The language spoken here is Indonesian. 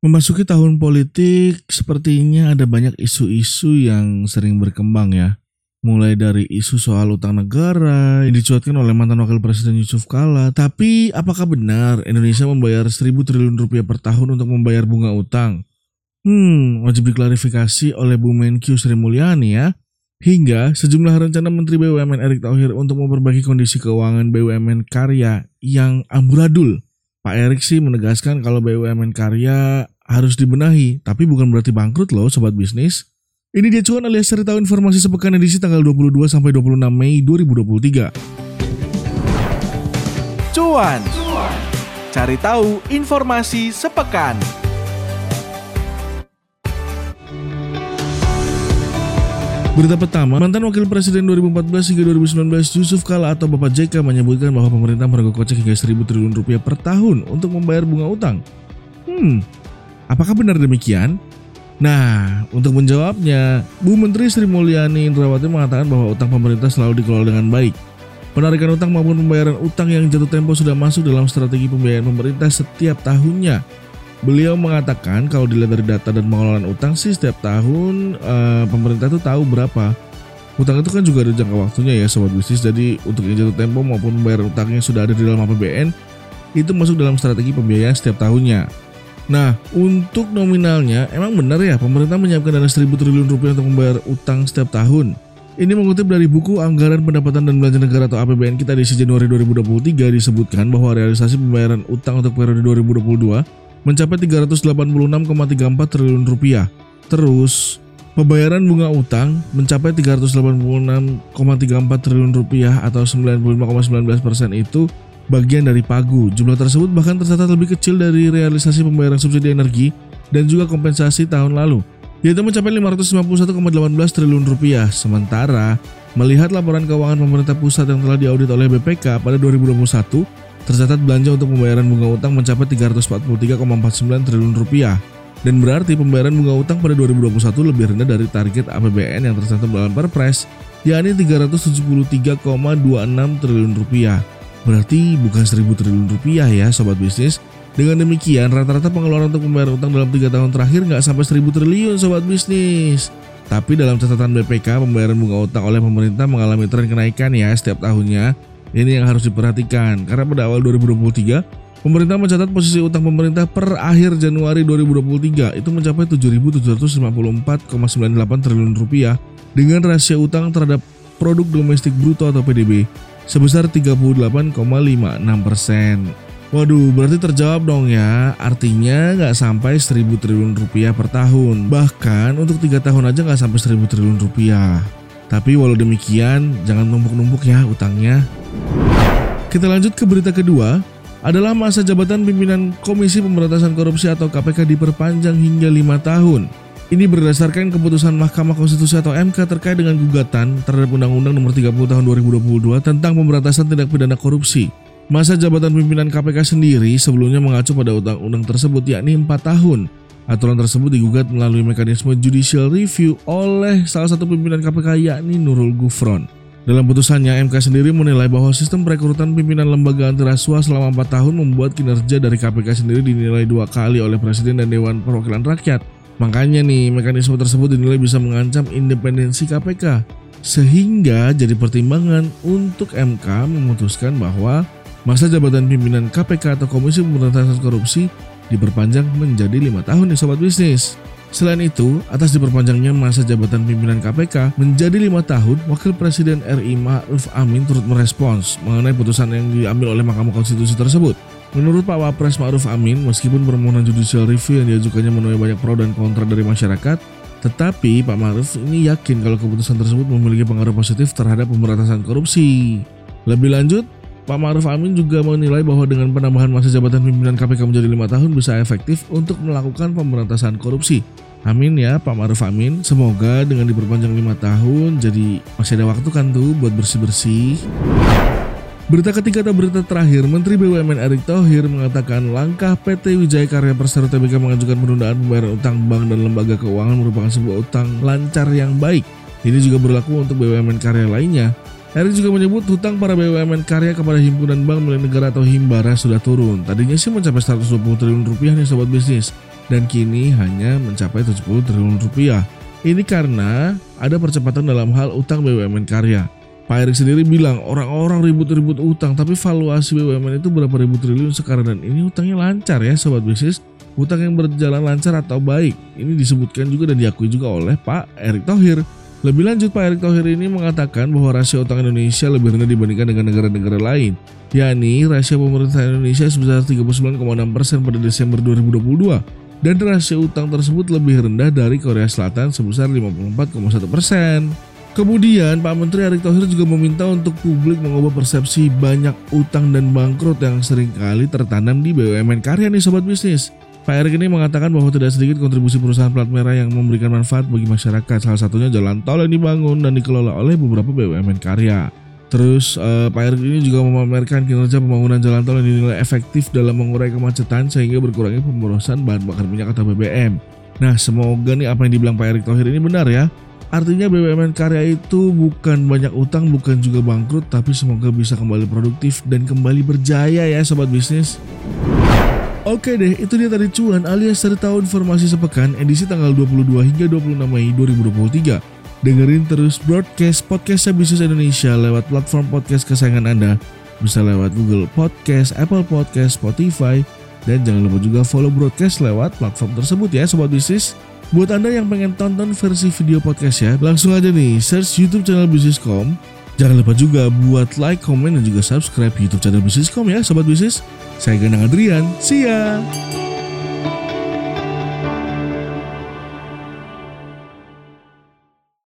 Memasuki tahun politik, sepertinya ada banyak isu-isu yang sering berkembang ya. Mulai dari isu soal utang negara yang dicuatkan oleh mantan wakil presiden Yusuf Kala. Tapi apakah benar Indonesia membayar 1000 triliun rupiah per tahun untuk membayar bunga utang? Hmm, wajib diklarifikasi oleh Bu Menkyu Sri Mulyani ya. Hingga sejumlah rencana Menteri BUMN Erick Thohir untuk memperbaiki kondisi keuangan BUMN karya yang amburadul Pak Erik sih menegaskan kalau BUMN karya harus dibenahi, tapi bukan berarti bangkrut loh sobat bisnis. Ini dia cuan alias cari tahu informasi sepekan edisi tanggal 22 sampai 26 Mei 2023. Cuan. Cari tahu informasi sepekan. Berita pertama, mantan wakil presiden 2014 hingga 2019 Yusuf Kala atau Bapak JK menyebutkan bahwa pemerintah merogoh kocek hingga 1000 triliun rupiah per tahun untuk membayar bunga utang. Hmm, apakah benar demikian? Nah, untuk menjawabnya, Bu Menteri Sri Mulyani Indrawati mengatakan bahwa utang pemerintah selalu dikelola dengan baik. Penarikan utang maupun pembayaran utang yang jatuh tempo sudah masuk dalam strategi pembiayaan pemerintah setiap tahunnya Beliau mengatakan kalau dilihat dari data dan pengelolaan utang sih setiap tahun uh, pemerintah tuh tahu berapa Utang itu kan juga ada jangka waktunya ya sobat bisnis Jadi untuk yang jatuh tempo maupun membayar utangnya sudah ada di dalam APBN Itu masuk dalam strategi pembiayaan setiap tahunnya Nah untuk nominalnya emang benar ya pemerintah menyiapkan dana 1000 triliun rupiah untuk membayar utang setiap tahun ini mengutip dari buku Anggaran Pendapatan dan Belanja Negara atau APBN kita di Januari 2023 disebutkan bahwa realisasi pembayaran utang untuk periode 2022 mencapai 386,34 triliun rupiah. Terus, pembayaran bunga utang mencapai 386,34 triliun rupiah atau 95,19 persen itu bagian dari pagu. Jumlah tersebut bahkan tercatat lebih kecil dari realisasi pembayaran subsidi energi dan juga kompensasi tahun lalu, yaitu mencapai 551,18 triliun rupiah. Sementara, melihat laporan keuangan pemerintah pusat yang telah diaudit oleh BPK pada 2021, Tercatat belanja untuk pembayaran bunga utang mencapai 343,49 triliun rupiah dan berarti pembayaran bunga utang pada 2021 lebih rendah dari target APBN yang tercantum dalam Perpres yakni 373,26 triliun rupiah. Berarti bukan 1000 triliun rupiah ya sobat bisnis. Dengan demikian rata-rata pengeluaran untuk membayar utang dalam 3 tahun terakhir nggak sampai 1000 triliun sobat bisnis. Tapi dalam catatan BPK pembayaran bunga utang oleh pemerintah mengalami tren kenaikan ya setiap tahunnya ini yang harus diperhatikan karena pada awal 2023 pemerintah mencatat posisi utang pemerintah per akhir Januari 2023 itu mencapai 7.754,98 triliun rupiah dengan rasio utang terhadap produk domestik bruto atau PDB sebesar 38,56 persen. Waduh, berarti terjawab dong ya. Artinya nggak sampai 1000 triliun rupiah per tahun. Bahkan untuk tiga tahun aja nggak sampai 1000 triliun rupiah. Tapi walau demikian, jangan numpuk-numpuk ya utangnya. Kita lanjut ke berita kedua, adalah masa jabatan pimpinan Komisi Pemberantasan Korupsi atau KPK diperpanjang hingga lima tahun. Ini berdasarkan keputusan Mahkamah Konstitusi atau MK terkait dengan gugatan terhadap Undang-Undang Nomor 30 Tahun 2022 tentang pemberantasan tindak pidana korupsi. Masa jabatan pimpinan KPK sendiri sebelumnya mengacu pada undang-undang tersebut yakni 4 tahun. Aturan tersebut digugat melalui mekanisme judicial review oleh salah satu pimpinan KPK yakni Nurul Gufron. Dalam putusannya, MK sendiri menilai bahwa sistem perekrutan pimpinan lembaga antirasuah selama 4 tahun membuat kinerja dari KPK sendiri dinilai dua kali oleh Presiden dan Dewan Perwakilan Rakyat. Makanya nih, mekanisme tersebut dinilai bisa mengancam independensi KPK. Sehingga jadi pertimbangan untuk MK memutuskan bahwa masa jabatan pimpinan KPK atau Komisi Pemberantasan Korupsi diperpanjang menjadi lima tahun nih sobat bisnis. Selain itu, atas diperpanjangnya masa jabatan pimpinan KPK menjadi lima tahun, Wakil Presiden RI Ma'ruf Amin turut merespons mengenai putusan yang diambil oleh Mahkamah Konstitusi tersebut. Menurut Pak Wapres Ma'ruf Amin, meskipun permohonan judicial review yang diajukannya menuai banyak pro dan kontra dari masyarakat, tetapi Pak Ma'ruf ini yakin kalau keputusan tersebut memiliki pengaruh positif terhadap pemberantasan korupsi. Lebih lanjut, Pak Ma'ruf Amin juga menilai bahwa dengan penambahan masa jabatan pimpinan KPK menjadi lima tahun bisa efektif untuk melakukan pemberantasan korupsi. Amin ya Pak Ma'ruf Amin. Semoga dengan diperpanjang lima tahun jadi masih ada waktu kan tuh buat bersih-bersih. Berita ketiga atau berita terakhir, Menteri BUMN Erick Thohir mengatakan langkah PT Wijaya Karya Persero Tbk mengajukan penundaan pembayaran utang bank dan lembaga keuangan merupakan sebuah utang lancar yang baik. Ini juga berlaku untuk BUMN karya lainnya Erick juga menyebut hutang para BUMN karya kepada himpunan bank milik negara atau Himbara sudah turun. Tadinya sih mencapai 120 triliun rupiah nih sobat bisnis. dan kini hanya mencapai 70 triliun rupiah. Ini karena ada percepatan dalam hal utang BUMN karya. Pak Erik sendiri bilang orang-orang ribut-ribut utang tapi valuasi BUMN itu berapa ribu triliun sekarang dan ini utangnya lancar ya sobat bisnis. Utang yang berjalan lancar atau baik. Ini disebutkan juga dan diakui juga oleh Pak Erick Thohir. Lebih lanjut Pak Erick Thohir ini mengatakan bahwa rasio utang Indonesia lebih rendah dibandingkan dengan negara-negara lain, yakni rasio pemerintah Indonesia sebesar 39,6% pada Desember 2022 dan rasio utang tersebut lebih rendah dari Korea Selatan sebesar 54,1%. Kemudian Pak Menteri Erick Thohir juga meminta untuk publik mengubah persepsi banyak utang dan bangkrut yang sering kali tertanam di BUMN karya nih sobat bisnis. Pak Erick ini mengatakan bahwa tidak sedikit kontribusi perusahaan plat merah yang memberikan manfaat bagi masyarakat, salah satunya jalan tol yang dibangun dan dikelola oleh beberapa BUMN karya. Terus eh, Pak Erick ini juga memamerkan kinerja pembangunan jalan tol yang dinilai efektif dalam mengurai kemacetan sehingga berkurangnya pemborosan bahan bakar minyak atau BBM. Nah semoga nih apa yang dibilang Pak Erick Thohir ini benar ya. Artinya BUMN karya itu bukan banyak utang, bukan juga bangkrut, tapi semoga bisa kembali produktif dan kembali berjaya ya sobat bisnis. Oke deh, itu dia tadi cuan alias cari tahu informasi sepekan edisi tanggal 22 hingga 26 Mei 2023. Dengerin terus broadcast podcast Bisnis Indonesia lewat platform podcast kesayangan Anda. Bisa lewat Google Podcast, Apple Podcast, Spotify, dan jangan lupa juga follow broadcast lewat platform tersebut ya Sobat Bisnis. Buat Anda yang pengen tonton versi video podcast ya, langsung aja nih search YouTube channel Bisniscom. Jangan lupa juga buat like, comment, dan juga subscribe YouTube channel Bisniscom ya Sobat Bisnis. Saya Ganang Adrian, see ya!